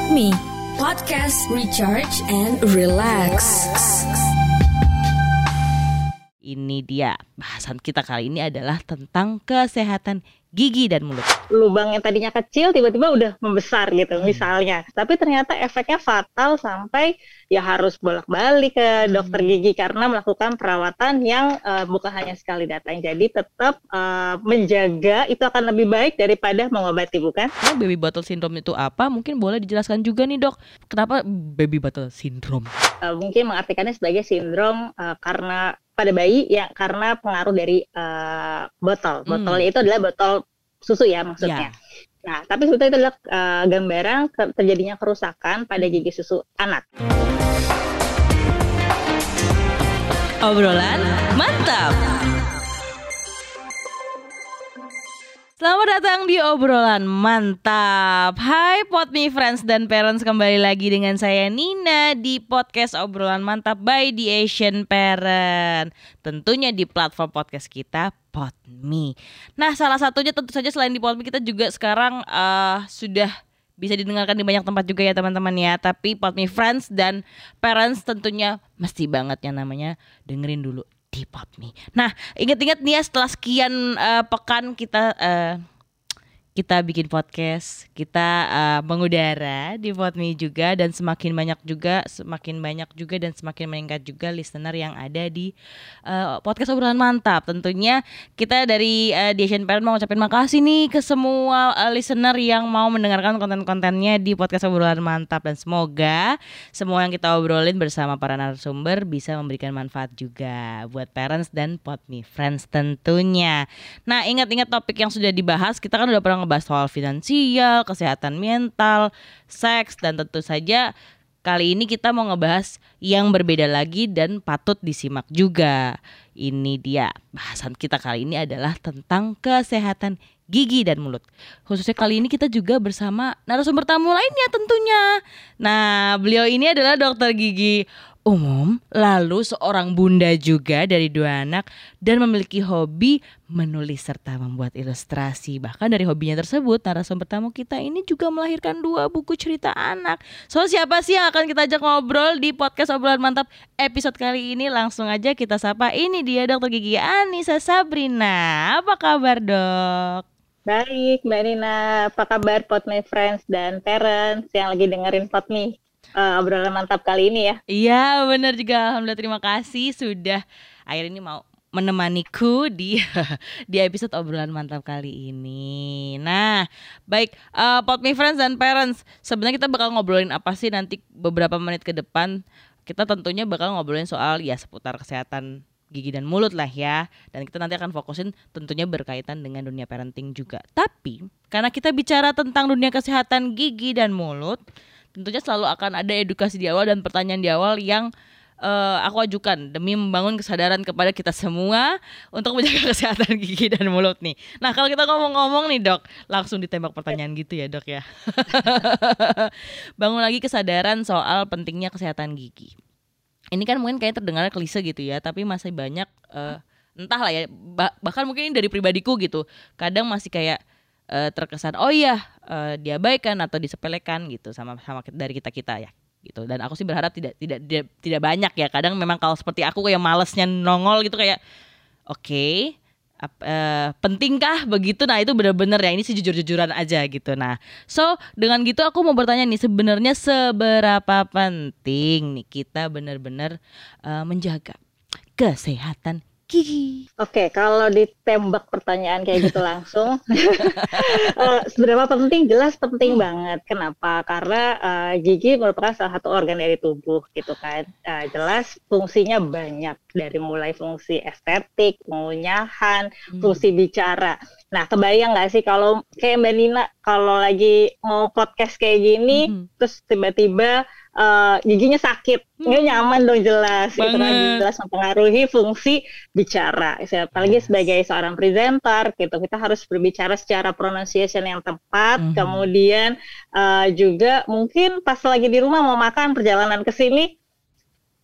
Podme, podcast recharge and relax. Ini dia bahasan kita kali ini adalah tentang kesehatan gigi dan mulut. lubang yang tadinya kecil tiba-tiba udah membesar gitu misalnya. Tapi ternyata efeknya fatal sampai ya harus bolak-balik ke dokter gigi karena melakukan perawatan yang eh, bukan hanya sekali datang. Jadi tetap eh, menjaga itu akan lebih baik daripada mengobati bukan? Oh, baby bottle syndrome itu apa? Mungkin boleh dijelaskan juga nih dok. Kenapa baby bottle syndrome? Eh, mungkin mengartikannya sebagai sindrom eh, karena pada bayi ya karena pengaruh dari eh, botol. Hmm. Botolnya itu adalah botol susu ya maksudnya. Ya. Nah, tapi sebetulnya itu adalah eh, gambaran terjadinya kerusakan pada gigi susu anak. Obrolan mantap. Selamat datang di obrolan mantap. Hai Potmi friends dan parents kembali lagi dengan saya Nina di podcast obrolan mantap by The Asian Parent. Tentunya di platform podcast kita Potmi. Nah salah satunya tentu saja selain di Potmi kita juga sekarang eh, sudah bisa didengarkan di banyak tempat juga ya teman-teman ya. Tapi Potmi friends dan parents tentunya mesti banget yang namanya dengerin dulu di Potmi. Nah, ingat-ingat nih ya setelah sekian eh, pekan kita eh, kita bikin podcast, kita eh, mengudara di Potmi juga dan semakin banyak juga, semakin banyak juga dan semakin meningkat juga listener yang ada di eh, podcast obrolan mantap. Tentunya kita dari eh, The Asian Parent mau ngucapin makasih nih ke semua eh, listener yang mau mendengarkan konten-kontennya di podcast obrolan mantap dan semoga semua yang kita obrolin bersama para narasumber bisa memberikan manfaat juga buat parents dan Potmi friends tentunya. Nah, ingat-ingat topik yang sudah dibahas, kita kan udah pernah ngebahas soal finansial, kesehatan mental, seks dan tentu saja kali ini kita mau ngebahas yang berbeda lagi dan patut disimak juga. Ini dia bahasan kita kali ini adalah tentang kesehatan gigi dan mulut. Khususnya kali ini kita juga bersama narasumber tamu lainnya tentunya. Nah, beliau ini adalah dokter gigi umum, lalu seorang bunda juga dari dua anak dan memiliki hobi menulis serta membuat ilustrasi. Bahkan dari hobinya tersebut, narasumber tamu kita ini juga melahirkan dua buku cerita anak. So, siapa sih yang akan kita ajak ngobrol di podcast obrolan mantap episode kali ini? Langsung aja kita sapa. Ini dia dokter gigi Anissa Sabrina. Apa kabar, Dok? Baik, Mbak Nina, apa kabar Potme Friends dan Parents yang lagi dengerin Potme eh, obrolan mantap kali ini ya? Iya benar juga Alhamdulillah terima kasih sudah akhir ini mau menemaniku di di episode obrolan mantap kali ini. Nah, baik eh Potmi friends dan parents, sebenarnya kita bakal ngobrolin apa sih nanti beberapa menit ke depan? Kita tentunya bakal ngobrolin soal ya seputar kesehatan gigi dan mulut lah ya. Dan kita nanti akan fokusin tentunya berkaitan dengan dunia parenting juga. Tapi karena kita bicara tentang dunia kesehatan gigi dan mulut, tentunya selalu akan ada edukasi di awal dan pertanyaan di awal yang eh, aku ajukan demi membangun kesadaran kepada kita semua untuk menjaga kesehatan gigi dan mulut nih. Nah kalau kita ngomong-ngomong nih dok, langsung ditembak pertanyaan gitu ya dok ya. Bangun lagi kesadaran soal pentingnya kesehatan gigi. Ini kan mungkin kayak terdengar klise gitu ya, tapi masih banyak eh, entah lah ya, bah- bahkan mungkin ini dari pribadiku gitu. Kadang masih kayak eh, terkesan oh iya eh, diabaikan atau disepelekan gitu sama sama dari kita kita ya gitu. Dan aku sih berharap tidak tidak tidak, tidak banyak ya. Kadang memang kalau seperti aku kayak malesnya nongol gitu kayak oke ap- eh, pentingkah begitu? Nah itu benar-benar ya ini sih jujur-jujuran aja gitu. Nah so dengan gitu aku mau bertanya nih sebenarnya seberapa penting nih kita benar-benar eh, menjaga kesehatan gigi Oke, kalau ditembak pertanyaan kayak gitu langsung, eh, seberapa penting? Jelas penting banget. Kenapa? Karena eh, gigi merupakan salah satu organ dari tubuh, gitu kan. Eh, jelas fungsinya banyak dari mulai fungsi estetik, pengunyahan, fungsi bicara. Nah, kebayang nggak sih kalau kayak Mbak Nina kalau lagi mau podcast kayak gini, Mhm. terus tiba-tiba eh, giginya sakit, nggak nyaman dong jelas, gitu kan. Banget. jelas mempengaruhi fungsi bicara. Apalagi sebagai seorang presenter, gitu kita harus berbicara secara pronunciation yang tepat. Mhm. Kemudian eh, juga mungkin pas lagi di rumah mau makan perjalanan ke sini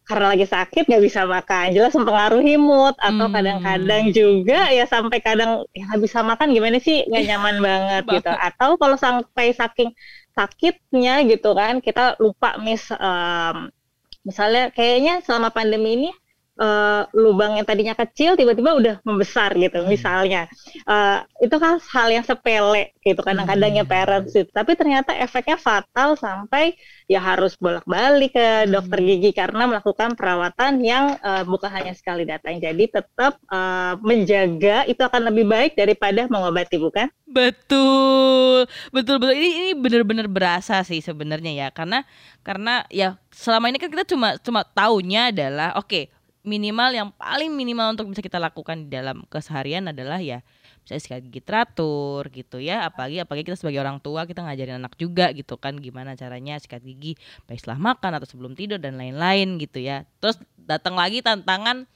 karena lagi sakit nggak bisa makan jelas mempengaruhi mood atau Hmm. kadang-kadang juga ya sampai kadang ya nggak bisa makan gimana sih nggak nyaman banget gitu atau kalau sampai saking sakitnya gitu kan kita lupa mis um, misalnya kayaknya selama pandemi ini uh, lubang yang tadinya kecil tiba-tiba udah membesar gitu hmm. misalnya. Uh, itu kan hal yang sepele gitu kadang-kadang ya hmm. parents itu tapi ternyata efeknya fatal sampai ya harus bolak-balik ke dokter hmm. gigi karena melakukan perawatan yang uh, bukan hanya sekali datang. Jadi tetap uh, menjaga itu akan lebih baik daripada mengobati bukan? Betul. Betul betul. Ini ini benar-benar berasa sih sebenarnya ya. Karena karena ya selama ini kan kita cuma cuma taunya adalah oke okay, minimal yang paling minimal untuk bisa kita lakukan di dalam keseharian adalah ya misalnya sikat gigi teratur gitu ya apalagi apalagi kita sebagai orang tua kita ngajarin anak juga gitu kan gimana caranya sikat gigi baik setelah makan atau sebelum tidur dan lain-lain gitu ya. Terus datang lagi tantangan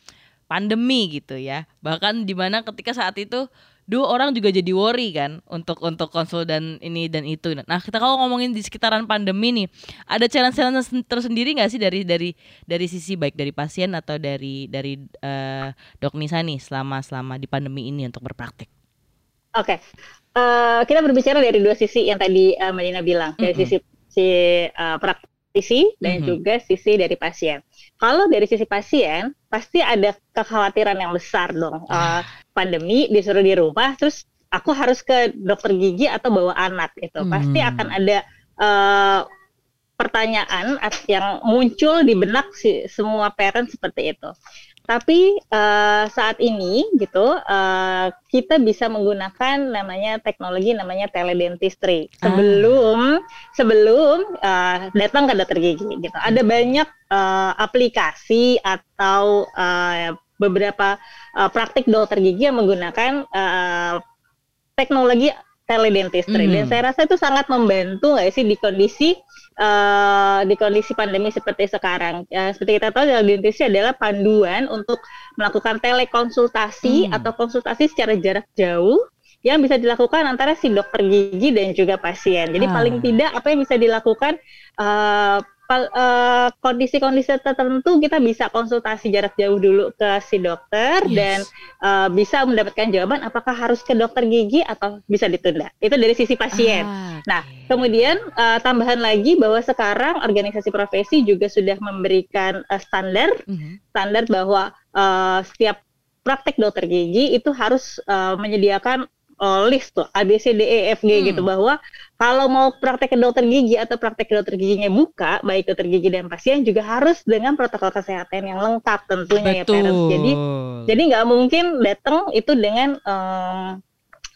pandemi gitu ya. Bahkan di mana ketika saat itu duh orang juga jadi worry kan untuk untuk konsul dan ini dan itu. Nah kita kalau ngomongin di sekitaran pandemi nih, ada challenge-challenge tersendiri nggak sih dari dari dari sisi baik dari pasien atau dari dari uh, dok Nisa nih selama selama di pandemi ini untuk berpraktik? Oke, okay. uh, eh, kita berbicara dari dua sisi yang tadi uh, Melina bilang dari mm -hmm. sisi si uh, praktisi dan mm -hmm. juga sisi dari pasien. Kalau dari sisi pasien pasti ada kekhawatiran yang besar dong. Uh, pandemi disuruh di rumah terus aku harus ke dokter gigi atau bawa anak itu hmm. pasti akan ada uh, pertanyaan yang muncul di benak si semua parent seperti itu. Tapi uh, saat ini gitu uh, kita bisa menggunakan namanya teknologi namanya teledentistry sebelum ah. sebelum uh, datang ke dokter gigi gitu. Ada banyak uh, aplikasi atau uh, beberapa uh, praktik dokter gigi yang menggunakan uh, teknologi teledentistry mm. dan saya rasa itu sangat membantu nggak sih di kondisi uh, di kondisi pandemi seperti sekarang. Uh, seperti kita tahu teledentistry adalah panduan untuk melakukan telekonsultasi mm. atau konsultasi secara jarak jauh yang bisa dilakukan antara si dokter gigi dan juga pasien. Jadi ah. paling tidak apa yang bisa dilakukan uh, kondisi-kondisi uh, tertentu kita bisa konsultasi jarak jauh dulu ke si dokter yes. dan uh, bisa mendapatkan jawaban apakah harus ke dokter gigi atau bisa ditunda. Itu dari sisi pasien. Ah, okay. Nah, kemudian uh, tambahan lagi bahwa sekarang organisasi profesi juga sudah memberikan uh, standar mm -hmm. standar bahwa uh, setiap praktek dokter gigi itu harus uh, menyediakan uh, list tuh A B C D E F G hmm. gitu bahwa kalau mau praktek ke dokter gigi atau praktek ke dokter giginya buka baik dokter gigi dan pasien juga harus dengan protokol kesehatan yang lengkap tentunya Betul. ya parents. Jadi jadi nggak mungkin datang itu dengan um,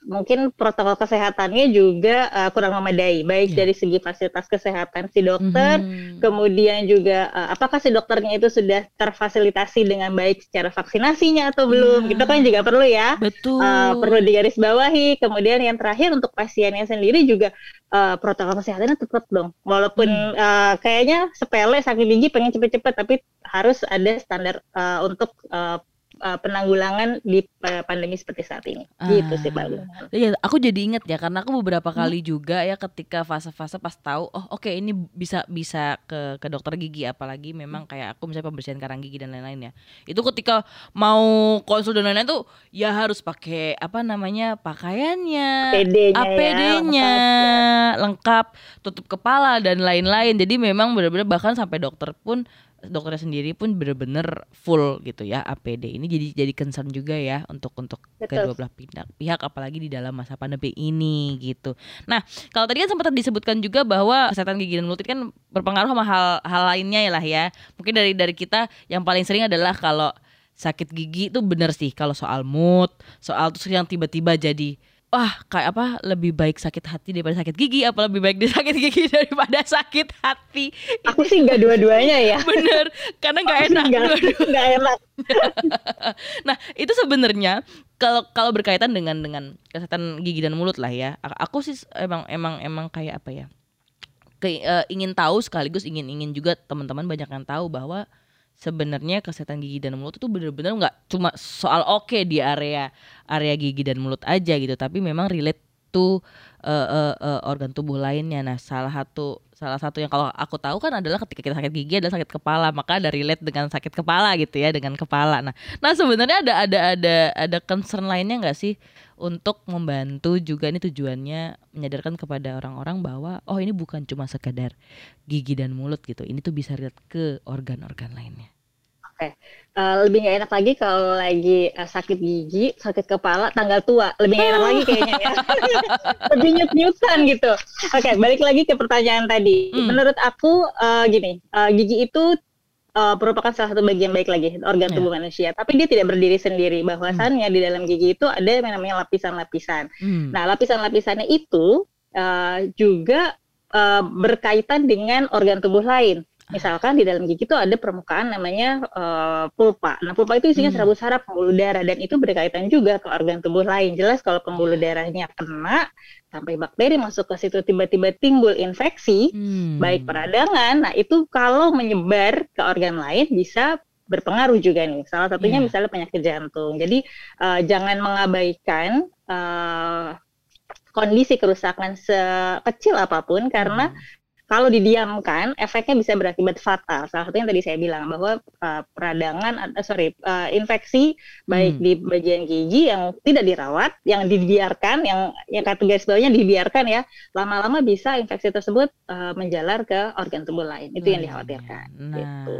mungkin protokol kesehatannya juga uh, kurang memadai baik yeah. dari segi fasilitas kesehatan si dokter mm-hmm. kemudian juga uh, apakah si dokternya itu sudah terfasilitasi dengan baik secara vaksinasinya atau belum yeah. gitu kan juga perlu ya betul uh, perlu digarisbawahi kemudian yang terakhir untuk pasiennya sendiri juga uh, protokol kesehatannya tetap dong walaupun mm. uh, kayaknya sepele sakit gigi pengen cepet-cepet tapi harus ada standar uh, untuk uh, uh, penanggulangan di pandemi seperti saat ini. Ah. Gitu sih Pak. Iya, aku jadi inget ya karena aku beberapa hmm. kali juga ya ketika fase-fase pas tahu oh oke okay, ini bisa bisa ke ke dokter gigi apalagi memang kayak aku misalnya pembersihan karang gigi dan lain-lain ya. Itu ketika mau konsul dan lain-lain tuh ya harus pakai apa namanya pakaiannya, APD-nya, APD-nya ya, lengkap, lengkap, tutup kepala dan lain-lain. Jadi memang benar-benar bahkan sampai dokter pun dokternya sendiri pun bener-bener full gitu ya APD ini jadi jadi concern juga ya untuk untuk Betul. kedua belah pihak pihak apalagi di dalam masa pandemi ini gitu. Nah kalau tadi kan sempat disebutkan juga bahwa kesehatan gigi dan mulut kan berpengaruh sama hal hal lainnya ya lah ya. Mungkin dari dari kita yang paling sering adalah kalau sakit gigi itu bener sih kalau soal mood, soal terus yang tiba-tiba jadi wah kayak apa lebih baik sakit hati daripada sakit gigi apa lebih baik sakit gigi daripada sakit hati. Aku sih nggak dua-duanya ya. Bener karena nggak enak. nggak enak. Nah itu sebenarnya kalau kalau berkaitan dengan dengan kesehatan gigi dan mulut lah ya aku sih emang emang emang kayak apa ya ke, uh, ingin tahu sekaligus ingin ingin juga teman-teman banyak yang tahu bahwa sebenarnya kesehatan gigi dan mulut itu benar-benar nggak cuma soal oke okay di area area gigi dan mulut aja gitu tapi memang relate to uh, uh, uh, organ tubuh lainnya nah salah satu salah satu yang kalau aku tahu kan adalah ketika kita sakit gigi adalah sakit kepala maka ada relate dengan sakit kepala gitu ya dengan kepala nah nah sebenarnya ada ada ada ada concern lainnya nggak sih untuk membantu juga ini tujuannya menyadarkan kepada orang-orang bahwa oh ini bukan cuma sekedar gigi dan mulut gitu. Ini tuh bisa relate ke organ-organ lainnya. Uh, lebih nggak enak lagi kalau lagi uh, sakit gigi, sakit kepala, tanggal tua, lebih nggak enak lagi kayaknya ya, lebih nyut-nyutan gitu. Oke, balik lagi ke pertanyaan tadi. Hmm. Menurut aku uh, gini, uh, gigi itu uh, merupakan salah satu bagian baik lagi organ Ya. tubuh manusia, tapi dia tidak berdiri sendiri. Bahwasannya di dalam gigi itu ada yang namanya lapisan-lapisan. Hmm. Nah, lapisan-lapisannya itu uh, juga uh, berkaitan dengan organ tubuh lain. Misalkan di dalam gigi itu ada permukaan namanya uh, pulpa. Nah, pulpa itu isinya Hmm. serabut saraf pembuluh darah dan itu berkaitan juga ke organ tubuh lain. Jelas kalau pembuluh darahnya kena sampai bakteri masuk ke situ tiba-tiba timbul infeksi, Hmm. baik peradangan. Nah, itu kalau menyebar ke organ lain bisa berpengaruh juga nih. Salah satunya Iya. misalnya penyakit jantung. Jadi uh, jangan mengabaikan uh, kondisi kerusakan sekecil apa pun karena Hmm. Kalau didiamkan efeknya bisa berakibat fatal. Salah satunya yang tadi saya bilang bahwa uh, peradangan, uh, sorry, uh, infeksi baik Hmm. di bagian gigi yang tidak dirawat, yang dibiarkan, yang yang kategori bawahnya dibiarkan ya, lama-lama bisa infeksi tersebut uh, menjalar ke organ tubuh lain. Itu yang Nah, dikhawatirkan. Nah, Gitu.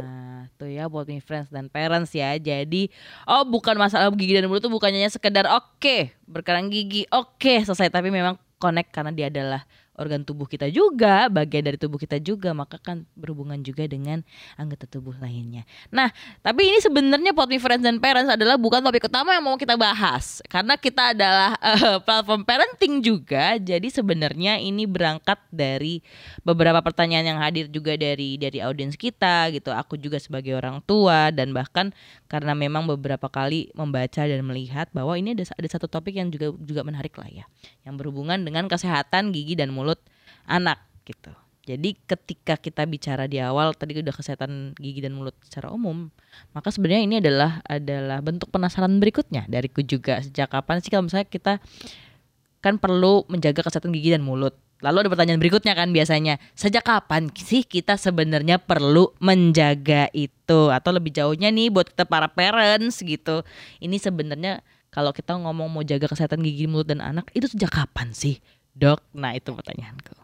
tuh ya buat me friends dan parents ya. Jadi, oh bukan masalah gigi dan mulut tuh bukannya sekedar oke berkerang gigi, oke selesai. Tapi memang connect karena dia adalah organ tubuh kita juga, bagian dari tubuh kita juga, maka kan berhubungan juga dengan anggota tubuh lainnya. Nah, tapi ini sebenarnya Pot Me Friends dan Parents adalah bukan topik utama yang mau kita bahas, karena kita adalah eh, platform parenting juga. Jadi sebenarnya ini berangkat dari beberapa pertanyaan yang hadir juga dari dari audiens kita gitu. Aku juga sebagai orang tua dan bahkan karena memang beberapa kali membaca dan melihat bahwa ini ada ada satu topik yang juga juga menarik lah ya, yang berhubungan dengan kesehatan gigi dan mulut anak gitu. Jadi ketika kita bicara di awal tadi udah kesehatan gigi dan mulut secara umum, maka sebenarnya ini adalah adalah bentuk penasaran berikutnya dariku juga sejak kapan sih kalau misalnya kita kan perlu menjaga kesehatan gigi dan mulut. Lalu ada pertanyaan berikutnya kan biasanya, sejak kapan sih kita sebenarnya perlu menjaga itu atau lebih jauhnya nih buat kita para parents gitu. Ini sebenarnya kalau kita ngomong mau jaga kesehatan gigi, mulut dan anak itu sejak kapan sih, Dok? Nah, itu pertanyaanku.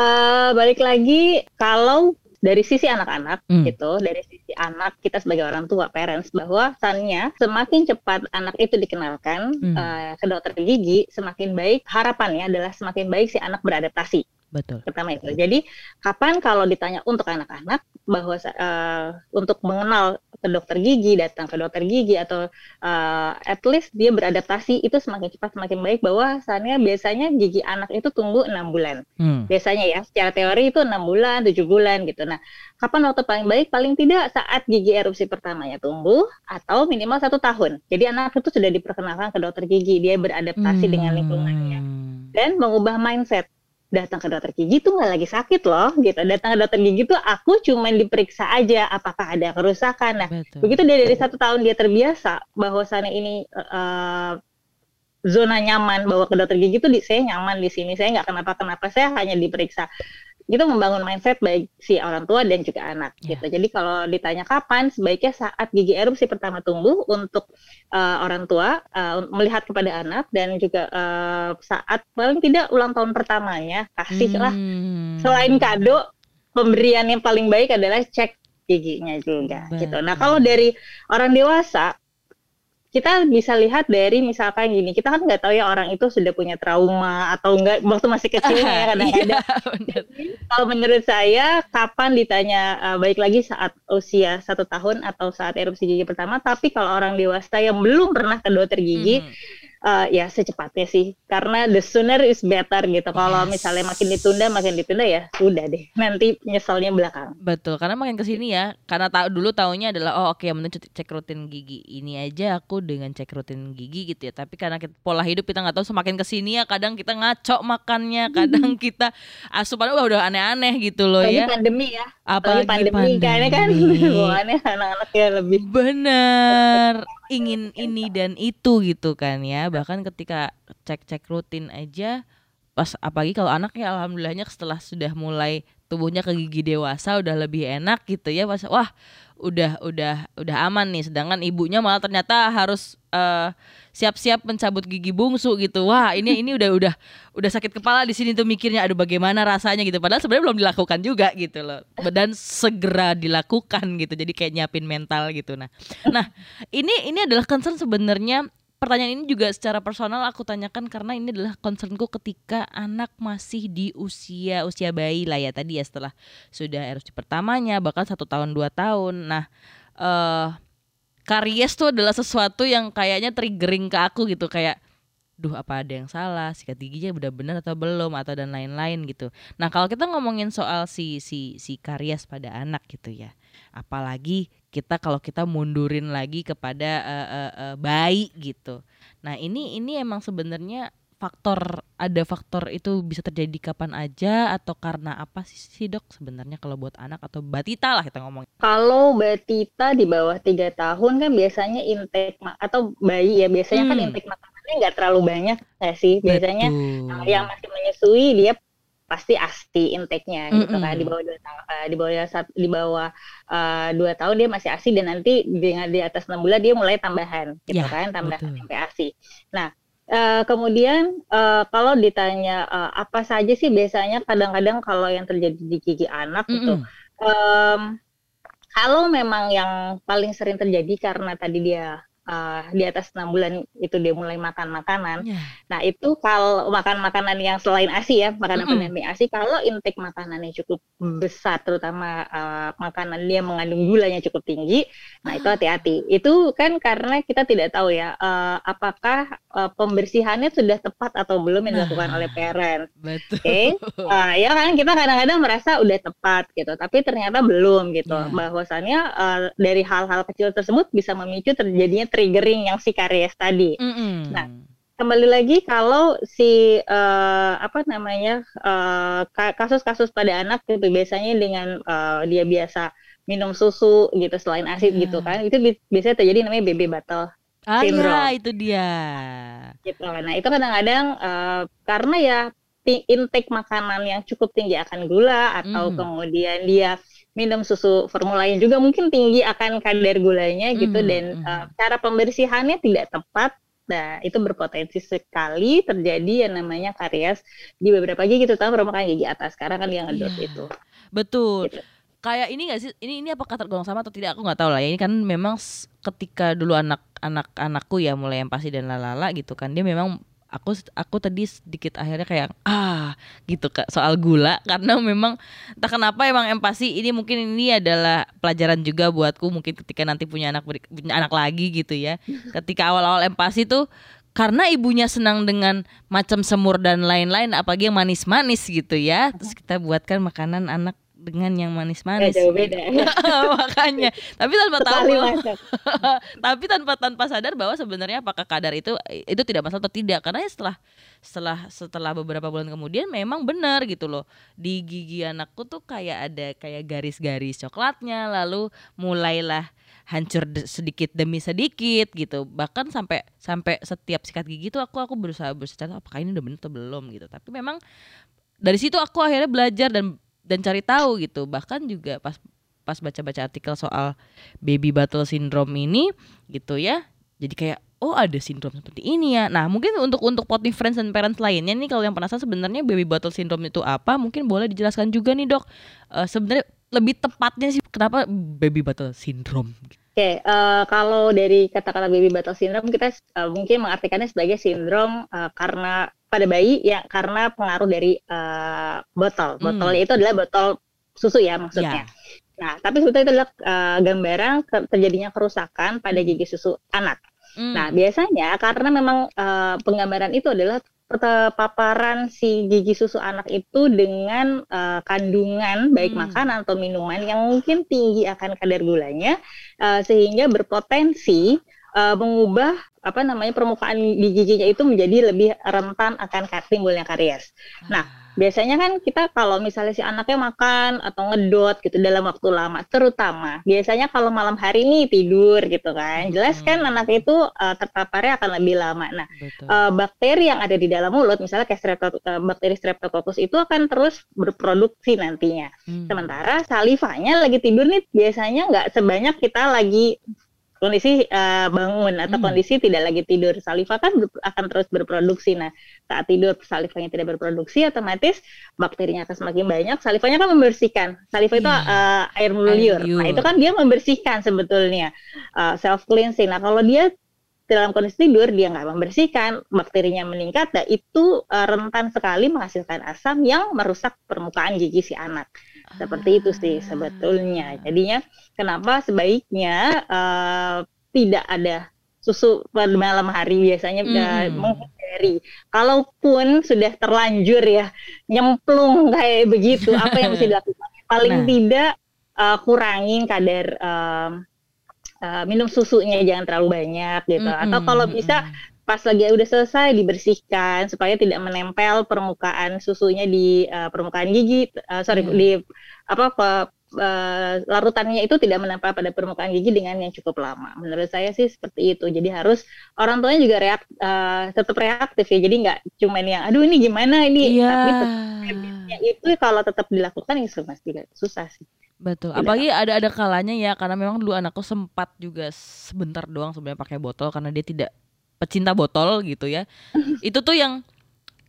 Eh, balik lagi kalau dari sisi anak-anak Hmm. gitu, dari sisi anak kita sebagai orang tua parents bahwa bahwasannya semakin cepat anak itu dikenalkan Hmm. eh, ke dokter gigi, semakin baik harapannya adalah semakin baik si anak beradaptasi. Betul. Pertama itu. Jadi kapan kalau ditanya untuk anak-anak bahwa eh, untuk mengenal ke dokter gigi, datang ke dokter gigi atau eh, at least dia beradaptasi itu semakin cepat semakin baik bahwasannya biasanya gigi anak itu tumbuh enam bulan Hmm. biasanya ya secara teori itu enam bulan tujuh bulan gitu nah kapan waktu paling baik paling tidak saat gigi erupsi pertamanya tumbuh atau minimal satu tahun jadi anak itu sudah diperkenalkan ke dokter gigi dia beradaptasi dengan lingkungannya Hmm. dan mengubah mindset datang ke dokter gigi tuh nggak lagi sakit loh gitu. Datang ke dokter gigi tuh aku cuman diperiksa aja apakah ada kerusakan. Nah Betul. begitu dia dari satu tahun dia terbiasa bahwasannya ini eh, zona nyaman bahwa ke dokter gigi itu di, saya nyaman di sini saya nggak kenapa kenapa saya hanya diperiksa itu membangun mindset baik si orang tua dan juga anak Ya. gitu jadi kalau ditanya kapan sebaiknya saat gigi erupsi pertama tumbuh untuk eh, orang tua eh, melihat kepada anak dan juga eh, saat paling tidak ulang tahun pertamanya kasihlah Hmm. selain kado pemberian yang paling baik adalah cek giginya juga Betul. gitu. Nah kalau dari orang dewasa kita bisa lihat dari misalkan gini kita kan nggak tahu ya orang itu sudah punya trauma atau enggak waktu masih kecil ya kadang-kadang. Iya. Kalau menurut saya kapan ditanya eh, baik lagi saat usia satu tahun atau saat erupsi gigi pertama. Tapi kalau orang dewasa yang belum pernah ke dokter gigi Hmm. Eh, ya secepatnya sih karena the sooner is better gitu. Kalau Yes. misalnya makin ditunda makin ditunda ya udah deh nanti nyeselnya belakang. Betul, karena makin ke sini ya, karena tahu dulu taunya adalah oh oke yang penting cek rutin gigi ini aja aku dengan cek rutin gigi gitu ya. Tapi karena kita, pola hidup kita nggak tahu semakin ke sini ya, kadang kita ngaco makannya, kadang kita asupannya wah udah aneh-aneh gitu loh Apalagi ya. pandemi ya. Apalagi Apalagi pandemi, kayaknya kan pandemi. bawaannya anak-anak ya lebih Bener, ingin ini dan itu gitu kan ya. Bahkan ketika cek-cek rutin aja, pas apalagi kalau anak ya alhamdulillahnya setelah sudah mulai tubuhnya ke gigi dewasa udah lebih enak gitu ya pas wah udah udah udah aman nih sedangkan ibunya malah ternyata harus uh, siap-siap mencabut gigi bungsu gitu. Wah ini ini udah udah udah sakit kepala di sini tuh mikirnya aduh bagaimana rasanya? gitu. Padahal sebenarnya belum dilakukan juga gitu loh. Dan segera dilakukan gitu. Jadi kayak nyiapin mental gitu. Nah nah ini ini adalah concern sebenarnya. Pertanyaan ini juga secara personal aku tanyakan karena ini adalah concernku ketika anak masih di usia usia bayi lah ya tadi ya setelah sudah erupsi pertamanya bahkan satu tahun dua tahun. Nah uh, karies tuh adalah sesuatu yang kayaknya triggering ke aku gitu kayak duh apa ada yang salah? Sikat giginya udah benar atau belum? Atau dan lain-lain gitu. Nah kalau kita ngomongin soal si si si karies pada anak gitu ya apalagi kita kalau kita mundurin lagi kepada uh, uh, uh, bayi gitu. Nah ini ini emang sebenarnya faktor ada faktor itu bisa terjadi kapan aja atau karena apa sih, sih dok sebenarnya kalau buat anak atau batita lah kita ngomong. Kalau batita di bawah tiga tahun kan biasanya intake atau bayi ya biasanya kan hmm. kan intake makanannya nggak terlalu banyak ya sih biasanya Betul. yang masih menyusui dia pasti ASI intake-nya gitu mm -hmm. kan di bawah dua tahun uh, di bawah di bawah uh, dua tahun dia masih ASI dan nanti dengan di atas enam bulan dia mulai tambahan gitu yeah, kan tambahan sampai ASI. Nah uh, kemudian uh, kalau ditanya uh, apa saja sih biasanya kadang-kadang kalau yang terjadi di gigi anak mm -hmm. itu um, kalau memang yang paling sering terjadi karena tadi dia uh, di atas enam bulan itu dia mulai makan makanan. Yeah. Nah itu kalau makan makanan yang selain ASI ya makanan mm -hmm. makanan ASI kalau intake makanannya cukup besar terutama uh, makanan dia mengandung gulanya cukup tinggi, nah itu hati-hati. Itu kan karena kita tidak tahu ya uh, apakah uh, pembersihannya sudah tepat atau belum yang dilakukan nah, oleh parent. Betul. Oke, okay? uh, ya kan kita kadang-kadang merasa udah tepat gitu, tapi ternyata belum gitu. Yeah. Bahwasannya uh, dari hal-hal kecil tersebut bisa memicu terjadinya triggering yang si karies tadi. Mm -hmm. Nah, kembali lagi kalau si uh, apa namanya uh, kasus-kasus pada anak itu biasanya dengan uh, dia biasa minum susu gitu selain asid yeah. gitu kan itu biasanya terjadi namanya baby bottle ah, syndrome. Ah itu dia. Gitu. Nah itu kadang-kadang uh, karena ya intake makanan yang cukup tinggi akan gula atau mm. kemudian dia minum susu formula yang juga mungkin tinggi akan kadar gulanya gitu mm, dan. Uh, cara pembersihannya tidak tepat Nah, itu berpotensi sekali terjadi yang namanya karies di beberapa gigi, gitu tahu permukaan gigi atas. Sekarang kan yang ngedot yeah. itu. Betul. Gitu. Kayak ini gak sih? Ini ini apakah tergolong sama atau tidak? Aku nggak tahu lah ya. Ini kan memang ketika dulu anak anak anakku ya mulai yang pasti dan lalala gitu kan dia memang aku aku tadi sedikit akhirnya kayak ah gitu kak soal gula. Karena memang entah kenapa emang empati ini mungkin ini adalah pelajaran juga buatku. Mungkin ketika nanti punya anak punya anak lagi gitu ya. Ketika awal-awal empati tuh karena ibunya senang dengan macam semur dan lain-lain apalagi yang manis-manis gitu ya. Terus kita buatkan makanan anak dengan yang manis-manis. Jauh beda. Makanya. Tapi tanpa tahu. tapi tanpa tanpa sadar bahwa sebenarnya apakah kadar itu itu tidak masalah atau tidak karena ya setelah setelah setelah beberapa bulan kemudian memang benar gitu loh. Di gigi anakku tuh kayak ada kayak garis-garis coklatnya lalu mulailah hancur sedikit demi sedikit gitu bahkan sampai sampai setiap sikat gigi tuh aku aku berusaha berusaha apakah ini udah benar atau belum gitu tapi memang dari situ aku akhirnya belajar dan dan cari tahu gitu. Bahkan juga pas pas baca-baca artikel soal baby battle syndrome ini gitu ya jadi kayak oh ada sindrom seperti ini ya. Nah mungkin untuk untuk potty friends dan parents lainnya nih kalau yang penasaran sebenarnya baby battle syndrome itu apa mungkin boleh dijelaskan juga nih dok. Uh, sebenarnya lebih tepatnya sih kenapa baby battle syndrome? Oke, okay, uh, eh, kalau dari kata-kata baby battle syndrome kita uh, mungkin mengartikannya sebagai sindrom uh, karena pada bayi ya karena pengaruh dari uh, botol. Hmm. Botolnya itu adalah botol susu ya maksudnya. Yeah. Nah, tapi sebetulnya itu adalah uh, gambaran terjadinya kerusakan pada gigi susu anak. Hmm. Nah, biasanya karena memang uh, penggambaran itu adalah paparan si gigi susu anak itu dengan uh, kandungan baik hmm. makanan atau minuman yang mungkin tinggi akan kadar gulanya uh, sehingga berpotensi uh, mengubah apa namanya permukaan di giginya itu menjadi lebih rentan akan timbulnya karies. Nah, biasanya kan kita kalau misalnya si anaknya makan atau ngedot gitu dalam waktu lama, terutama biasanya kalau malam hari ini tidur gitu kan, jelas kan anak itu uh, terpaparnya akan lebih lama. Nah, uh, bakteri yang ada di dalam mulut, misalnya kayak streptococcus, uh, bakteri streptococcus itu akan terus berproduksi nantinya. Hmm. Sementara salivanya lagi tidur nih biasanya nggak sebanyak kita lagi kondisi uh, bangun atau hmm. kondisi tidak lagi tidur. Saliva kan akan terus berproduksi. Nah saat tidur salivanya tidak berproduksi otomatis bakterinya akan semakin banyak. Salivanya kan membersihkan. Saliva yeah. itu uh, air liur nah itu kan dia membersihkan sebetulnya uh, self cleansing. Nah kalau dia dalam kondisi tidur dia nggak membersihkan bakterinya meningkat dan itu uh, rentan sekali menghasilkan asam yang merusak permukaan gigi si anak seperti itu sih sebetulnya. Jadinya kenapa sebaiknya uh, tidak ada susu pada malam hari biasanya hmm. menghindari. Kalaupun sudah terlanjur ya nyemplung kayak begitu, apa yang mesti dilakukan? Paling nah. tidak uh, kurangin kadar uh, uh, minum susunya jangan terlalu banyak gitu. Hmm. Atau kalau bisa pas lagi udah selesai dibersihkan supaya tidak menempel permukaan susunya di uh, permukaan gigi uh, sorry hmm. di apa ke, uh, larutannya itu tidak menempel pada permukaan gigi dengan yang cukup lama. Menurut saya sih seperti itu. Jadi harus orang tuanya juga reak, uh, tetap reaktif ya. Jadi nggak cuma yang aduh ini gimana ini. Yeah. Tapi tetap, itu kalau tetap dilakukan ya tidak susah sih. Betul. Tidak. Apalagi ada ada kalanya ya karena memang dulu anakku sempat juga sebentar doang sebenarnya pakai botol karena dia tidak pecinta botol gitu ya. itu tuh yang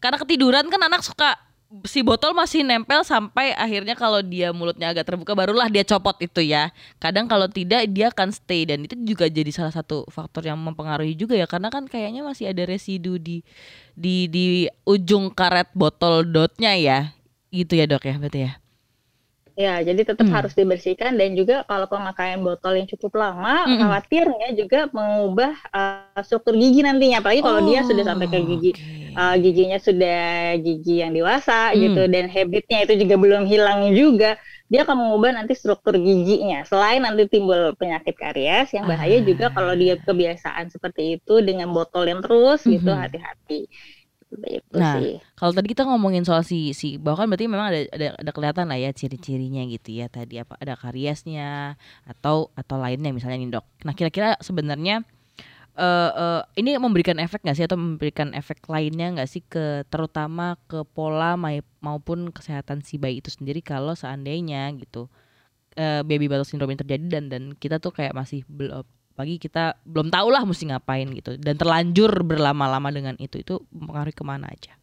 karena ketiduran kan anak suka si botol masih nempel sampai akhirnya kalau dia mulutnya agak terbuka barulah dia copot itu ya. Kadang kalau tidak dia akan stay dan itu juga jadi salah satu faktor yang mempengaruhi juga ya karena kan kayaknya masih ada residu di di di ujung karet botol dotnya ya. Gitu ya, Dok ya, berarti ya. Ya, jadi tetap hmm. harus dibersihkan dan juga kalau pemakaian botol yang cukup lama, hmm. khawatirnya juga mengubah uh, struktur gigi nantinya. Apalagi kalau oh, dia sudah sampai ke gigi, okay. uh, giginya sudah gigi yang dewasa hmm. gitu dan habitnya itu juga belum hilang juga, dia akan mengubah nanti struktur giginya. Selain nanti timbul penyakit karies, yang bahaya ah. juga kalau dia kebiasaan seperti itu dengan botol yang terus gitu, hmm. hati-hati. Nah, kalau tadi kita ngomongin soal si si bahkan berarti memang ada ada, ada kelihatan lah ya ciri-cirinya gitu ya tadi apa ada kariesnya atau atau lainnya misalnya nih dok. Nah kira-kira sebenarnya uh, uh, ini memberikan efek nggak sih atau memberikan efek lainnya nggak sih ke terutama ke pola maupun kesehatan si bayi itu sendiri kalau seandainya gitu uh, baby bottle syndrome ini terjadi dan dan kita tuh kayak masih belum pagi kita belum tahu lah mesti ngapain gitu. Dan terlanjur berlama-lama dengan itu itu mempengaruhi ke mana aja.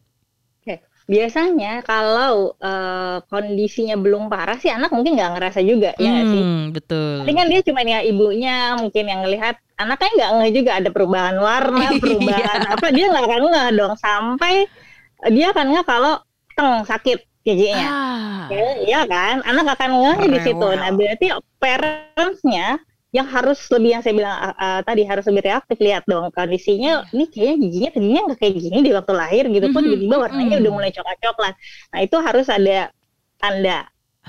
Oke, biasanya kalau uh, kondisinya belum parah sih anak mungkin nggak ngerasa juga hmm, ya sih? Betul. Tapi kan dia cuma ya ibunya mungkin yang ngelihat anaknya nggak ngeh juga ada perubahan warna iya. perubahan apa dia nggak akan ngeh dong. Sampai dia akan ngeh kalau teng sakit giginya. Ah. ya, iya kan? Anak akan ngeh di situ. Nah berarti parentsnya yang harus lebih yang saya bilang uh, uh, tadi harus lebih reaktif lihat dong kondisinya ini kayaknya giginya tadinya nggak kayak gini di waktu lahir gitu pun mm-hmm. tiba-tiba warnanya mm-hmm. udah mulai coklat-coklat nah itu harus ada tanda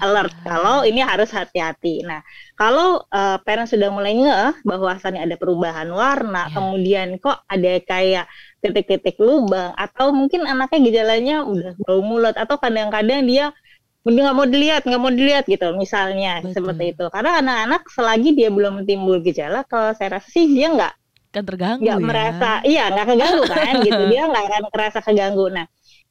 alert ah. kalau ini harus hati-hati nah kalau uh, parent sudah mulai ngeh bahwasannya ada perubahan warna yeah. kemudian kok ada kayak titik-titik lubang atau mungkin anaknya gejalanya udah bau mulut atau kadang-kadang dia nggak mau dilihat nggak mau dilihat gitu misalnya Betul. seperti itu karena anak-anak selagi dia belum timbul gejala kalau saya rasa sih dia nggak kan terganggu nggak ya? merasa iya nggak keganggu kan gitu dia nggak akan merasa keganggu nah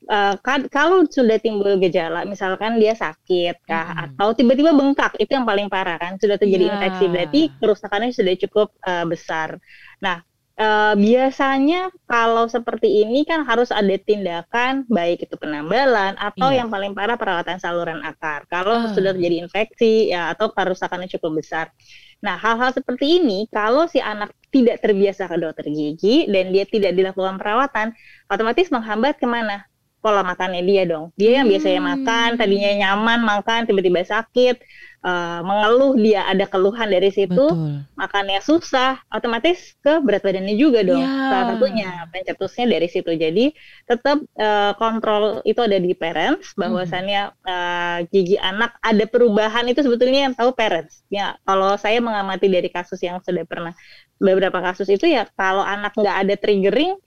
uh, kan, kalau sudah timbul gejala misalkan dia sakit kah hmm. atau tiba-tiba bengkak itu yang paling parah kan sudah terjadi yeah. infeksi berarti kerusakannya sudah cukup uh, besar nah Uh, biasanya kalau seperti ini kan harus ada tindakan baik itu penambalan atau iya. yang paling parah perawatan saluran akar. Kalau uh. sudah terjadi infeksi ya atau kerusakannya cukup besar. Nah, hal-hal seperti ini kalau si anak tidak terbiasa ke dokter gigi dan dia tidak dilakukan perawatan, otomatis menghambat ke mana? Pola makannya dia dong. Dia yang biasanya hmm. makan, tadinya nyaman makan, tiba-tiba sakit uh, mengeluh dia ada keluhan dari situ Betul. makannya susah otomatis ke berat badannya juga dong yeah. salah satunya pencetusnya dari situ jadi tetap uh, kontrol itu ada di parents bahwasannya uh, gigi anak ada perubahan itu sebetulnya yang tahu parents ya kalau saya mengamati dari kasus yang sudah pernah beberapa kasus itu ya kalau anak nggak ada triggering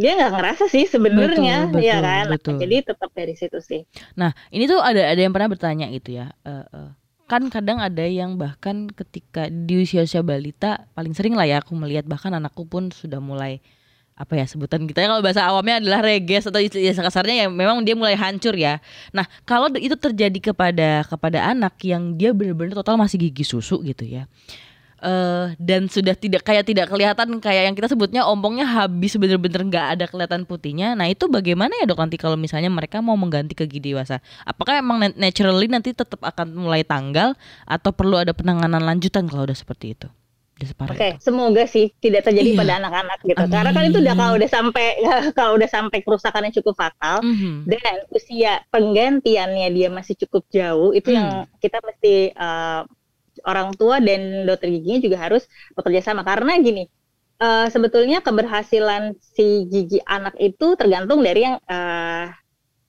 dia nggak ngerasa sih sebenarnya ya kan betul. jadi tetap dari situ sih Nah, ini tuh ada ada yang pernah bertanya gitu ya. eh, eh, kan kadang ada yang bahkan ketika di usia-usia balita paling sering lah ya aku melihat bahkan anakku pun sudah mulai apa ya sebutan kita kalau bahasa awamnya adalah reges atau istilah kasarnya ya memang dia mulai hancur ya. Nah, kalau itu terjadi kepada kepada anak yang dia benar-benar total masih gigi susu gitu ya. Eh dan sudah tidak kayak tidak kelihatan kayak yang kita sebutnya ompongnya habis bener-bener nggak ada kelihatan putihnya. Nah itu bagaimana ya dok nanti kalau misalnya mereka mau mengganti ke gigi dewasa? Apakah emang nat- naturally nanti tetap akan mulai tanggal atau perlu ada penanganan lanjutan kalau udah seperti itu? Oke, itu. semoga sih tidak terjadi Iya. pada anak-anak gitu. Karena kan itu udah Amin. kalau udah sampai kalau udah sampai kerusakan yang cukup fatal Mhm. dan usia penggantiannya dia masih cukup jauh, itu yang Hmm. kita mesti eh, orang tua dan dokter giginya juga harus bekerja sama. Karena gini, eh, sebetulnya keberhasilan si gigi anak itu tergantung dari yang eh,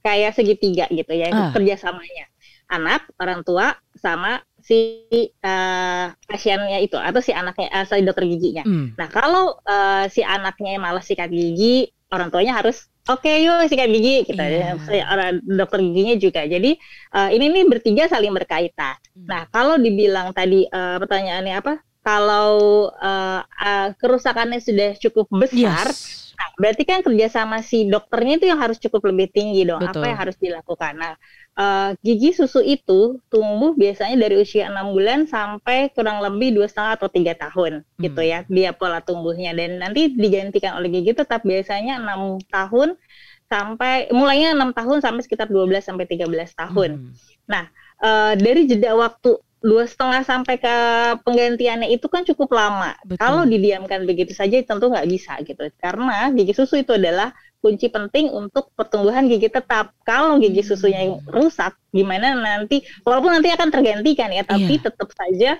kayak segitiga gitu ya Ah. kerjasamanya. Anak, orang tua, sama si eh, pasiennya itu atau si anaknya, eh, si dokter giginya. Hmm. Nah, kalau eh, si anaknya malas sikat gigi, orang tuanya harus oke yuk sikat gigi gitu. Iya. Si Orang dokter giginya juga. Jadi eh, ini nih bertiga saling berkaitan. Hmm. Nah, kalau dibilang tadi eh, pertanyaannya apa? Kalau eh, eh, kerusakannya sudah cukup besar, Yes. Nah, berarti kan kerjasama si dokternya itu yang harus cukup lebih tinggi dong. Betul. Apa yang harus dilakukan? Nah, eh, gigi susu itu tumbuh biasanya dari usia enam bulan sampai kurang lebih dua setengah atau tiga tahun, Hmm. gitu ya, dia pola tumbuhnya. Dan nanti digantikan oleh gigi tetap biasanya enam tahun sampai mulainya enam tahun sampai sekitar 12 sampai 13 tahun. Hmm. Eh, dari jeda waktu dua setengah sampai ke penggantiannya itu kan cukup lama. Betul. Kalau didiamkan begitu saja tentu nggak bisa gitu. Karena gigi susu itu adalah kunci penting untuk pertumbuhan gigi tetap. Kalau gigi susunya yang rusak, gimana nanti? Walaupun nanti akan tergantikan ya, tapi Iya. tetap saja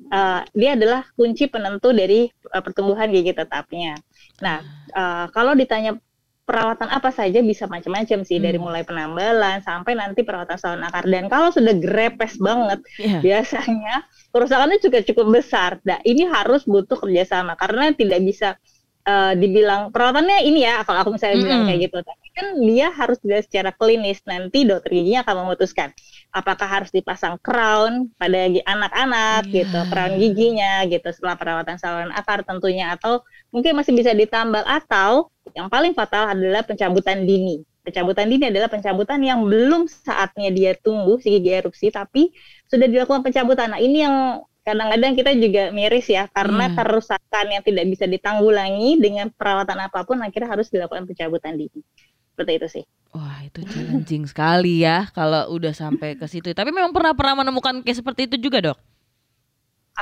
eh, dia adalah kunci penentu dari eh, pertumbuhan gigi tetapnya. Nah, eh, kalau ditanya perawatan apa saja bisa macam-macam sih dari Hmm. mulai penambalan sampai nanti perawatan saluran akar dan kalau sudah grepes banget Iya. biasanya kerusakannya juga cukup besar. Nah, ini harus butuh kerjasama karena tidak bisa eh, dibilang perawatannya ini ya kalau aku misalnya bilang Mm-mm. kayak gitu. Tapi kan dia harus dilihat secara klinis nanti dokter giginya akan memutuskan apakah harus dipasang crown pada anak-anak Iya. gitu, crown giginya gitu setelah perawatan saluran akar tentunya atau mungkin masih bisa ditambal atau yang paling fatal adalah pencabutan dini. Pencabutan dini adalah pencabutan yang belum saatnya dia tumbuh si gigi erupsi tapi sudah dilakukan pencabutan. Nah, ini yang kadang-kadang kita juga miris ya karena Iya. kerusakan yang tidak bisa ditanggulangi dengan perawatan apa pun akhirnya harus dilakukan pencabutan dini. Seperti itu sih. Wah itu challenging sekali ya kalau udah sampai ke situ. Tapi memang pernah pernah menemukan case seperti itu juga dok?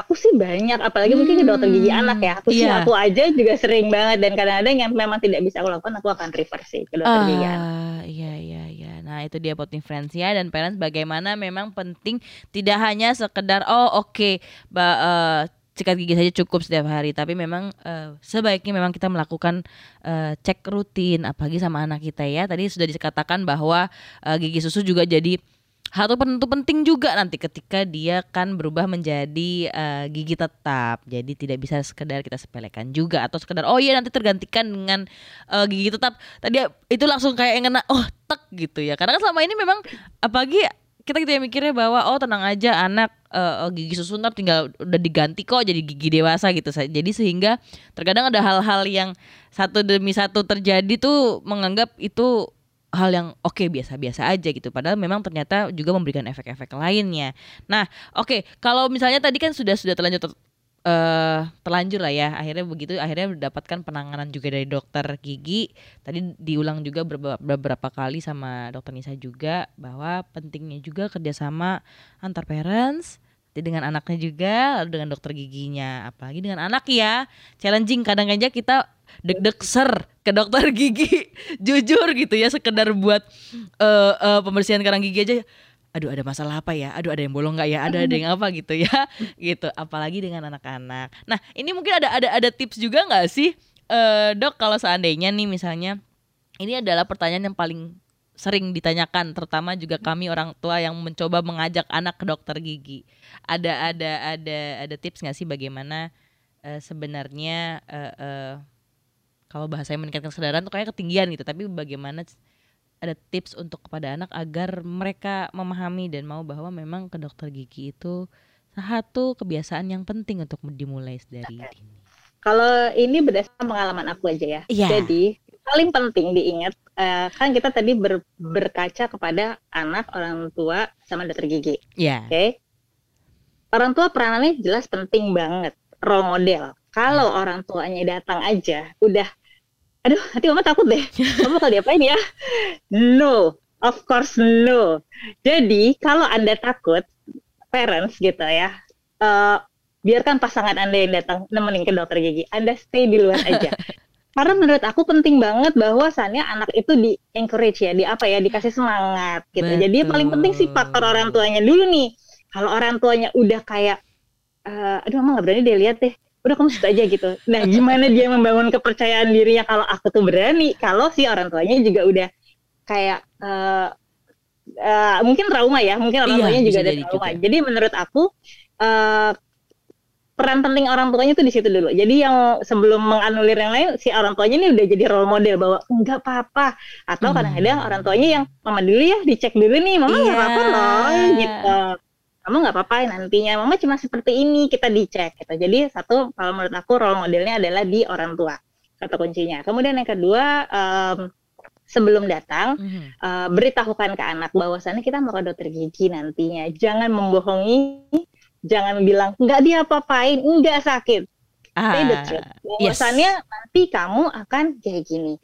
Aku sih banyak, apalagi mungkin ke dokter gigi Hmm, anak ya. Aku sih iya. aku aja juga sering banget dan kadang-kadang yang memang tidak bisa aku lakukan aku akan refer sih ke dokter gigi anak. Ah, iya iya iya. Nah, itu dia potting friends ya dan parents bagaimana memang penting tidak hanya sekedar oh oke ba- eh, sikat gigi saja cukup setiap hari, tapi memang eh, sebaiknya memang kita melakukan eh, cek rutin apalagi sama anak kita ya. Tadi sudah dikatakan bahwa eh, gigi susu juga jadi satu penentu penting juga nanti ketika dia kan berubah menjadi eh, gigi tetap. Jadi tidak bisa sekedar kita sepelekan juga atau sekedar oh iya nanti tergantikan dengan eh, gigi tetap. Tadi itu langsung kayak yang kena oh tek gitu ya. Karena kan selama ini memang apalagi kita gitu ya mikirnya bahwa oh tenang aja anak oh, gigi susu ntar tinggal udah diganti kok jadi gigi dewasa gitu. Jadi sehingga terkadang ada hal-hal yang satu demi satu terjadi tuh menganggap itu hal yang oke biasa-biasa aja gitu. Padahal memang ternyata juga memberikan efek-efek lainnya. Nah, oke, kalau misalnya tadi kan sudah sudah terlanjur ter- eh terlanjur lah ya. Akhirnya begitu akhirnya mendapatkan penanganan juga dari dokter gigi. Tadi diulang juga beberapa, kali sama dokter Nisa juga bahwa pentingnya juga kerjasama antar parents dengan anaknya juga lalu dengan dokter giginya. Apalagi dengan anak ya challenging. Kadang aja kita deg-deg ser ke dokter gigi. Jujur gitu ya sekedar buat eh, eh, pembersihan karang gigi aja. Aduh ada masalah apa ya? Aduh ada yang bolong nggak ya? Ada ada yang apa gitu ya? Gitu. Apalagi dengan anak-anak. Nah ini mungkin ada ada ada tips juga nggak sih eh, dok kalau seandainya nih misalnya ini adalah pertanyaan yang paling sering ditanyakan terutama juga kami orang tua yang mencoba mengajak anak ke dokter gigi ada ada ada ada tips nggak sih bagaimana eh, sebenarnya eh, eh, kalau bahasanya meningkatkan kesadaran tuh kayak ketinggian gitu tapi bagaimana ada tips untuk kepada anak agar mereka memahami dan mau bahwa memang ke dokter gigi itu satu kebiasaan yang penting untuk dimulai dari dini. Kalau ini berdasarkan pengalaman aku aja ya. Iya. Jadi paling penting diingat uh, kan kita tadi ber, berkaca kepada anak, orang tua, sama dokter gigi. Iya. Oke. Okay? Orang tua peranannya jelas penting banget, role model. Kalau hmm. orang tuanya datang aja, udah, aduh, nanti mama takut deh. Mama bakal diapain ya? No, of course no. Jadi kalau anda takut, parents gitu ya, uh, biarkan pasangan anda yang datang nemenin ke dokter gigi. Anda stay di luar aja. Karena menurut aku penting banget bahwasannya anak itu di encourage ya, di apa ya, dikasih semangat gitu. Betul. Jadi paling penting sih faktor orang tuanya dulu nih. Kalau orang tuanya udah kayak, uh, aduh mama nggak berani deh lihat deh, udah kamu suka aja gitu. Nah gimana dia membangun kepercayaan dirinya kalau aku tuh berani? Kalau si orang tuanya juga udah kayak uh, uh, mungkin trauma ya, mungkin orang iya, tuanya juga ada trauma. Juga. Jadi menurut aku uh, peran penting orang tuanya itu di situ dulu. Jadi yang sebelum menganulir yang lain, si orang tuanya ini udah jadi role model bahwa enggak apa-apa. Atau kadang-kadang hmm. orang tuanya yang mama dulu ya dicek dulu nih, mama nggak yeah. apa-apa loh gitu. Kamu nggak apa-apa nantinya, mama cuma seperti ini kita dicek gitu. Jadi satu kalau menurut aku role modelnya adalah di orang tua kata kuncinya. Kemudian yang kedua um, sebelum datang mm-hmm. uh, beritahukan ke anak bahwasannya kita mau ke dokter gigi nantinya. Jangan membohongi jangan bilang nggak dia apa-apain, nggak sakit. Ah, Say the truth. Bahwasannya yes. nanti kamu akan kayak gini.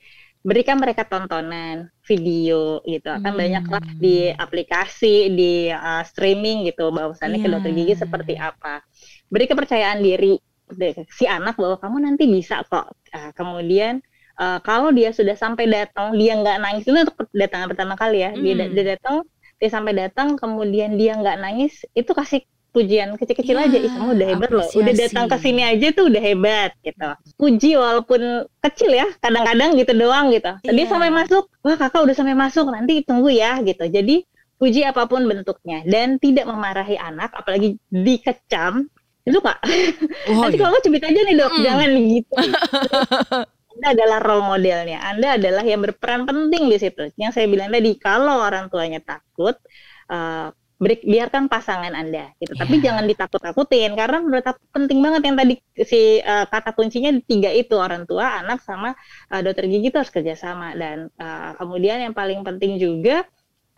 Berikan mereka tontonan, video gitu. Akan hmm. banyak lah di aplikasi, di uh, streaming gitu. Bahwasannya yeah. ke dokter gigi seperti apa. Beri kepercayaan diri si anak bahwa kamu nanti bisa kok. Uh, kemudian uh, kalau dia sudah sampai datang, dia nggak nangis itu untuk datang pertama kali ya. Dia, hmm. dia datang, dia sampai datang, kemudian dia nggak nangis, itu kasih pujian kecil-kecil ya, aja ih kamu udah hebat apresiasi. loh udah datang ke sini aja tuh udah hebat gitu puji walaupun kecil ya kadang-kadang gitu doang gitu tadi yeah. sampai masuk wah kakak udah sampai masuk nanti tunggu ya gitu jadi puji apa pun bentuknya dan tidak memarahi anak apalagi dikecam itu kak oh, nanti kalau cubit aja nih dok mm. jangan gitu Anda adalah role modelnya. Anda adalah yang berperan penting di situ. Yang saya bilang tadi, kalau orang tuanya takut, uh, beri, biarkan pasangan Anda gitu. Yeah. Tapi jangan ditakut-takutin karena menurut aku penting banget yang tadi si uh, kata kuncinya tiga itu orang tua, anak sama uh, dokter gigi itu harus kerjasama dan uh, kemudian yang paling penting juga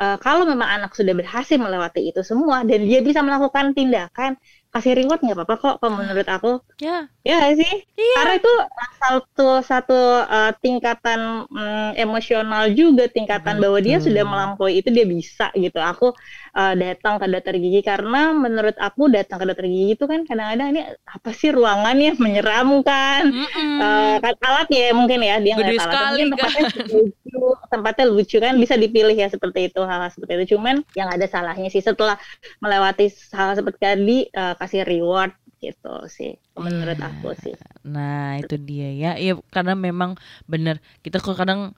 uh, kalau memang anak sudah berhasil melewati itu semua dan dia bisa melakukan tindakan kasih reward nggak apa-apa kok kalau menurut aku. Ya. Ya sih? Iya. karena itu satu satu uh, tingkatan um, emosional juga tingkatan Betul. bahwa dia sudah melampaui itu dia bisa gitu. Aku uh, datang ke dokter gigi karena menurut aku datang ke dokter gigi itu kan kadang-kadang ini apa sih ruangannya menyeramkan mm -mm. Uh, kan alat ya mungkin ya dia nggak alat mungkin tempatnya lucu tempatnya lucu kan bisa dipilih ya seperti itu hal, -hal seperti itu. Cuman yang ada salahnya sih setelah melewati hal, -hal seperti tadi uh, kasih reward gitu sih menurut yeah. aku sih nah itu dia ya ya karena memang benar kita kok kadang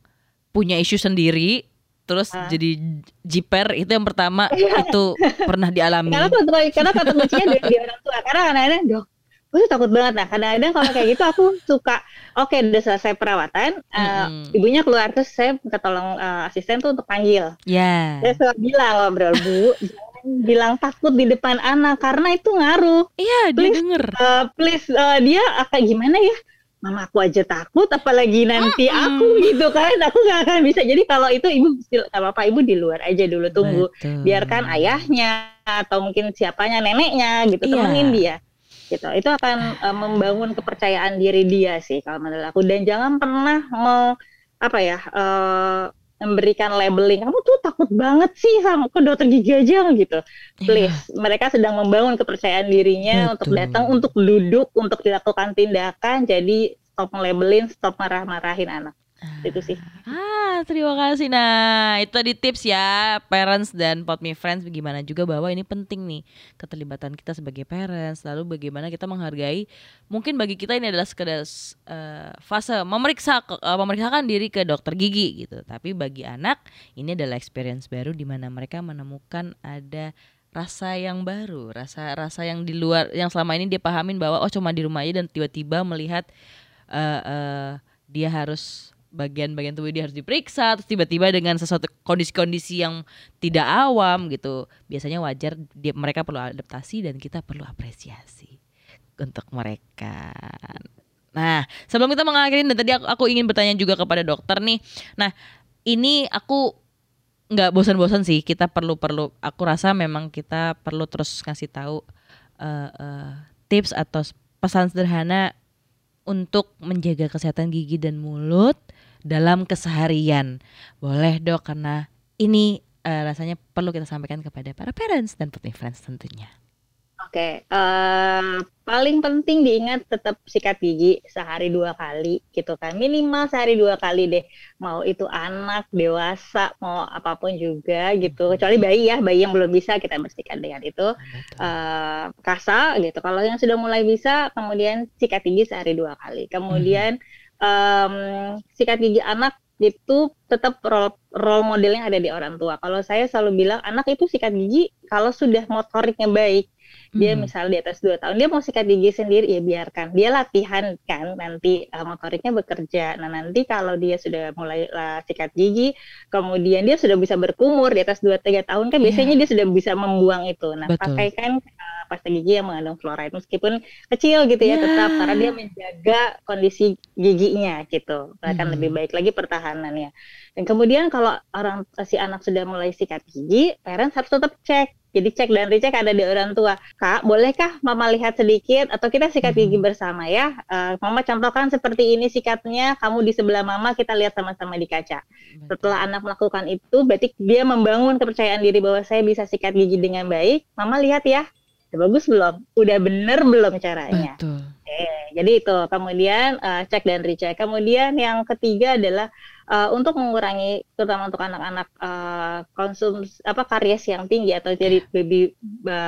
punya isu sendiri terus uh. jadi jiper itu yang pertama iya. itu pernah dialami karena karena kata kuncinya dari orang tua karena kadang-kadang dok gue tuh takut banget nah kadang-kadang kalau kayak gitu aku suka oke okay, udah selesai perawatan uh, mm-hmm. ibunya keluar terus saya minta tolong uh, asisten tuh untuk panggil ya yeah. saya bilang ngobrol bu bilang takut di depan anak karena itu ngaruh. Iya yeah, dia denger. uh, please uh, dia akan gimana ya? Mama aku aja takut apalagi nanti mm -hmm. aku gitu kan. Aku nggak akan bisa. Jadi kalau itu ibu apa apa ibu di luar aja dulu tunggu. Betul. biarkan ayahnya atau mungkin siapanya neneknya gitu yeah. temenin dia. Gitu. Itu akan uh, membangun kepercayaan diri dia sih kalau menurut aku. Dan jangan pernah mau apa ya uh, memberikan labeling kamu tuh takut banget sih sama ke dokter gigi aja gitu iya. please yeah. mereka sedang membangun kepercayaan dirinya Betul. untuk datang untuk duduk untuk dilakukan tindakan jadi stop labelin stop marah-marahin anak itu sih. Ah, terima kasih. Nah, itu tadi tips ya parents dan pot me friends bagaimana juga bahwa ini penting nih keterlibatan kita sebagai parents, lalu bagaimana kita menghargai mungkin bagi kita ini adalah sekedar uh, fase memeriksa uh, memeriksakan diri ke dokter gigi gitu. Tapi bagi anak ini adalah experience baru di mana mereka menemukan ada rasa yang baru, rasa rasa yang di luar yang selama ini dia pahamin bahwa oh cuma di rumah aja dan tiba-tiba melihat uh, uh, dia harus bagian-bagian tubuh dia harus diperiksa terus tiba-tiba dengan sesuatu kondisi-kondisi yang tidak awam gitu biasanya wajar dia mereka perlu adaptasi dan kita perlu apresiasi untuk mereka. Nah sebelum kita mengakhiri dan tadi aku, aku ingin bertanya juga kepada dokter nih. Nah ini aku nggak bosan-bosan sih kita perlu perlu aku rasa memang kita perlu terus ngasih tahu uh, uh, tips atau pesan sederhana untuk menjaga kesehatan gigi dan mulut dalam keseharian. Boleh dok karena ini uh, rasanya perlu kita sampaikan kepada para parents dan putih friends tentunya. Oke, okay. uh, paling penting diingat tetap sikat gigi sehari dua kali gitu kan, minimal sehari dua kali deh. Mau itu anak, dewasa, mau apa pun juga gitu. Kecuali bayi ya, bayi yang belum bisa kita bersihkan dengan itu. Uh, kasa gitu. Kalau yang sudah mulai bisa, kemudian sikat gigi sehari dua kali. Kemudian um, sikat gigi anak itu tetap role, role modelnya ada di orang tua. Kalau saya selalu bilang anak itu sikat gigi kalau sudah motoriknya baik dia hmm. misal di atas dua tahun dia mau sikat gigi sendiri ya biarkan dia latihan kan nanti uh, motoriknya bekerja nah nanti kalau dia sudah mulai uh, sikat gigi kemudian dia sudah bisa berkumur di atas dua tiga tahun kan yeah. biasanya dia sudah bisa membuang itu nah Betul. pakaikan uh, pasta gigi yang mengandung fluoride meskipun kecil gitu ya yeah. tetap karena dia menjaga kondisi giginya gitu akan hmm. lebih baik lagi pertahanannya dan kemudian kalau orang si anak sudah mulai sikat gigi parents harus tetap cek jadi cek dan recheck ada di orang tua. Kak, bolehkah mama lihat sedikit atau kita sikat gigi hmm. bersama ya? Uh, mama contohkan seperti ini sikatnya, kamu di sebelah mama kita lihat sama-sama di kaca. Setelah anak melakukan itu, berarti dia membangun kepercayaan diri bahwa saya bisa sikat gigi dengan baik. Mama lihat ya, udah bagus belum? Udah bener belum caranya? Betul. Eh, jadi itu. Kemudian uh, cek dan recheck. Kemudian yang ketiga adalah uh, untuk mengurangi terutama untuk anak-anak uh, konsum apa karies yang tinggi atau jadi baby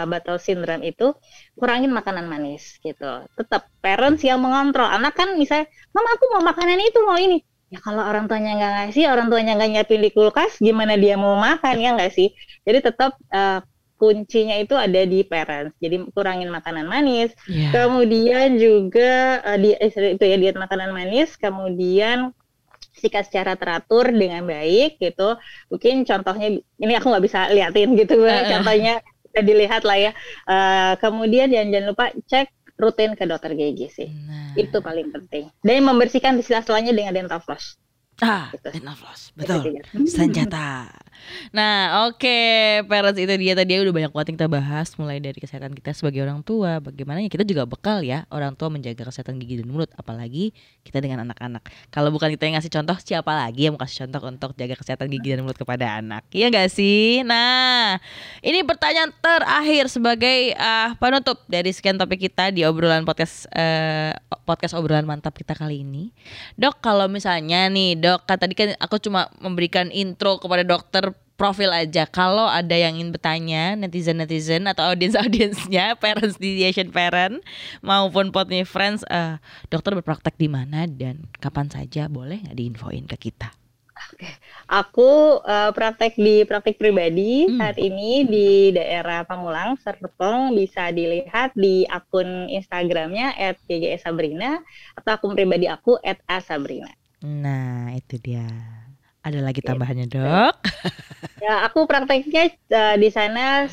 bottle syndrome itu kurangin makanan manis gitu. Tetap parents yang mengontrol. Anak kan misalnya, "Mama aku mau makanan itu, mau ini." Ya kalau orang tuanya nggak ngasih, orang tuanya nggak nyiapin di kulkas, gimana dia mau makan ya nggak sih? Jadi tetap uh, kuncinya itu ada di parents. Jadi kurangin makanan manis. Yeah. Kemudian juga uh, di itu ya diet makanan manis. Kemudian sikat secara teratur dengan baik gitu. Mungkin contohnya ini aku nggak bisa liatin gitu, uh, contohnya bisa dilihat lah ya. Uh, kemudian jangan jangan lupa cek rutin ke dokter gigi sih. Nah. Itu paling penting. Dan membersihkan di sela-selanya dengan dental floss. Ah, gitu. dental floss. Betul. Senjata. Nah, oke, okay. parents itu dia tadi udah banyak banget yang kita bahas mulai dari kesehatan kita sebagai orang tua, bagaimana ya kita juga bekal ya orang tua menjaga kesehatan gigi dan mulut, apalagi kita dengan anak-anak. Kalau bukan kita yang ngasih contoh, siapa lagi yang mau kasih contoh untuk jaga kesehatan gigi dan mulut kepada anak? Iya gak sih? Nah, ini pertanyaan terakhir sebagai uh, penutup dari sekian topik kita di obrolan podcast uh, podcast obrolan mantap kita kali ini. Dok, kalau misalnya nih, Dok, kan tadi kan aku cuma memberikan intro kepada dokter profil aja. Kalau ada yang ingin bertanya, netizen-netizen atau audiens-audiensnya, parents di Asian Parent maupun Potmi Friends, uh, dokter berpraktek di mana dan kapan saja boleh nggak diinfoin ke kita? Oke, aku uh, praktek di praktek pribadi hmm. saat ini di daerah Pamulang, Serpong bisa dilihat di akun Instagramnya @ggsabrina atau akun pribadi aku @asabrina. Nah, itu dia. Ada lagi tambahannya dok? ya aku prakteknya uh, di sana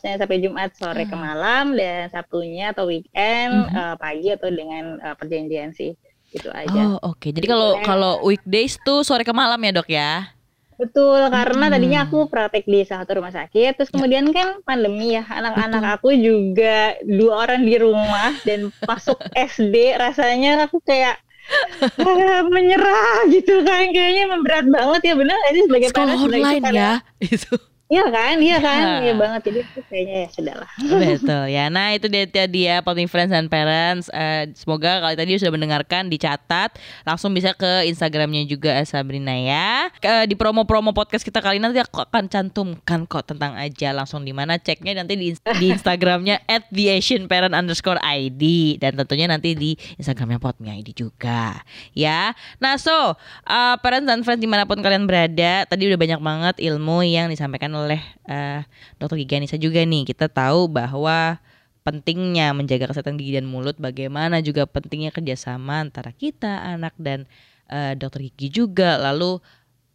Senin sampai Jumat sore ke ah. malam dan Sabtunya atau weekend mm -hmm. uh, pagi atau dengan uh, perjanjian sih itu aja. Oh oke. Okay. Jadi kalau kalau weekdays tuh sore ke malam ya dok ya? Betul, karena hmm. tadinya aku praktek di salah satu rumah sakit, terus ya. kemudian kan pandemi ya, anak-anak aku juga dua orang di rumah dan masuk SD, rasanya aku kayak menyerah gitu kan kayaknya memberat banget ya benar ini sebagai sekolah online ya itu Iya kan, iya kan, iya banget. Jadi itu kayaknya ya sudah lah. Betul ya. Nah itu dia dia Popping Friends dan Parents. Uh, semoga kali tadi sudah mendengarkan, dicatat, langsung bisa ke Instagramnya juga eh, Sabrina ya. Uh, di promo-promo podcast kita kali nanti aku akan cantumkan kok tentang aja langsung di mana ceknya nanti di, di Instagramnya at the Asian Parent underscore ID dan tentunya nanti di Instagramnya Potmi ID juga ya. Nah so uh, Parents dan Friends di mana pun kalian berada, tadi udah banyak banget ilmu yang disampaikan oleh uh, Dokter Gigi Anissa juga nih. Kita tahu bahwa pentingnya menjaga kesehatan gigi dan mulut, bagaimana juga pentingnya kerjasama antara kita, anak dan uh, dokter gigi juga. Lalu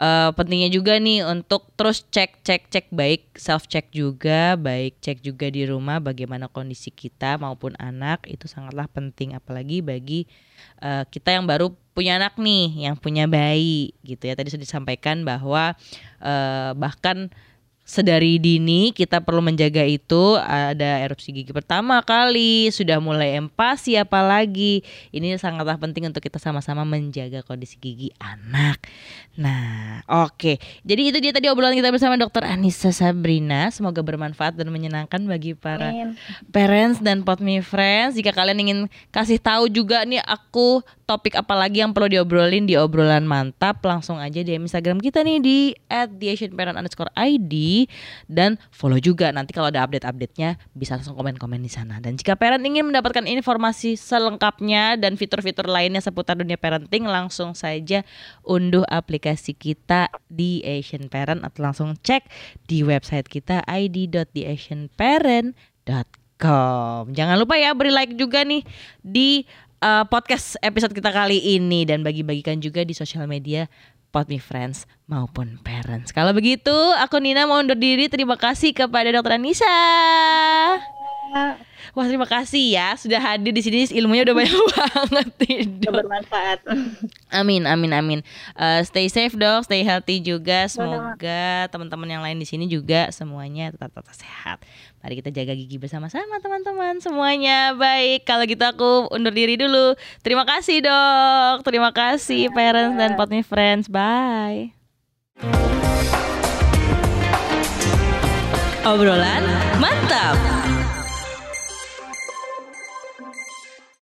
uh, pentingnya juga nih untuk terus cek cek cek baik self check juga baik cek juga di rumah bagaimana kondisi kita maupun anak itu sangatlah penting apalagi bagi uh, kita yang baru punya anak nih yang punya bayi gitu ya tadi sudah disampaikan bahwa uh, bahkan sedari dini kita perlu menjaga itu ada erupsi gigi pertama kali sudah mulai empasi apalagi. Ini sangatlah penting untuk kita sama-sama menjaga kondisi gigi anak. Nah oke. Okay. jadi itu dia tadi obrolan kita bersama dokter Anissa Sabrina. Semoga bermanfaat dan menyenangkan bagi para Amin. parents dan potmi friends. Jika kalian ingin kasih tahu juga nih aku topik apa lagi yang perlu diobrolin di obrolan mantap langsung aja di Instagram kita nih di @theasianparent_id dan follow juga. Nanti kalau ada update-update-nya bisa langsung komen-komen di sana. Dan jika parent ingin mendapatkan informasi selengkapnya dan fitur-fitur lainnya seputar dunia parenting langsung saja unduh aplikasi kita di Asian Parent atau langsung cek di website kita id.theasianparent.com jangan lupa ya beri like juga nih di uh, podcast episode kita kali ini. Dan bagi-bagikan juga di sosial media Podme Friends maupun Parents. Kalau begitu, aku Nina mau undur diri. Terima kasih kepada Dokter Anissa. Wah terima kasih ya sudah hadir di sini ilmunya udah banyak banget tidak bermanfaat. Amin amin amin. Uh, stay safe dok, stay healthy juga. Semoga teman-teman yang lain di sini juga semuanya tetap tetap sehat. Mari kita jaga gigi bersama-sama teman-teman semuanya. Baik kalau gitu aku undur diri dulu. Terima kasih dok, terima kasih parents dan potmi friends. Bye. Obrolan mantap.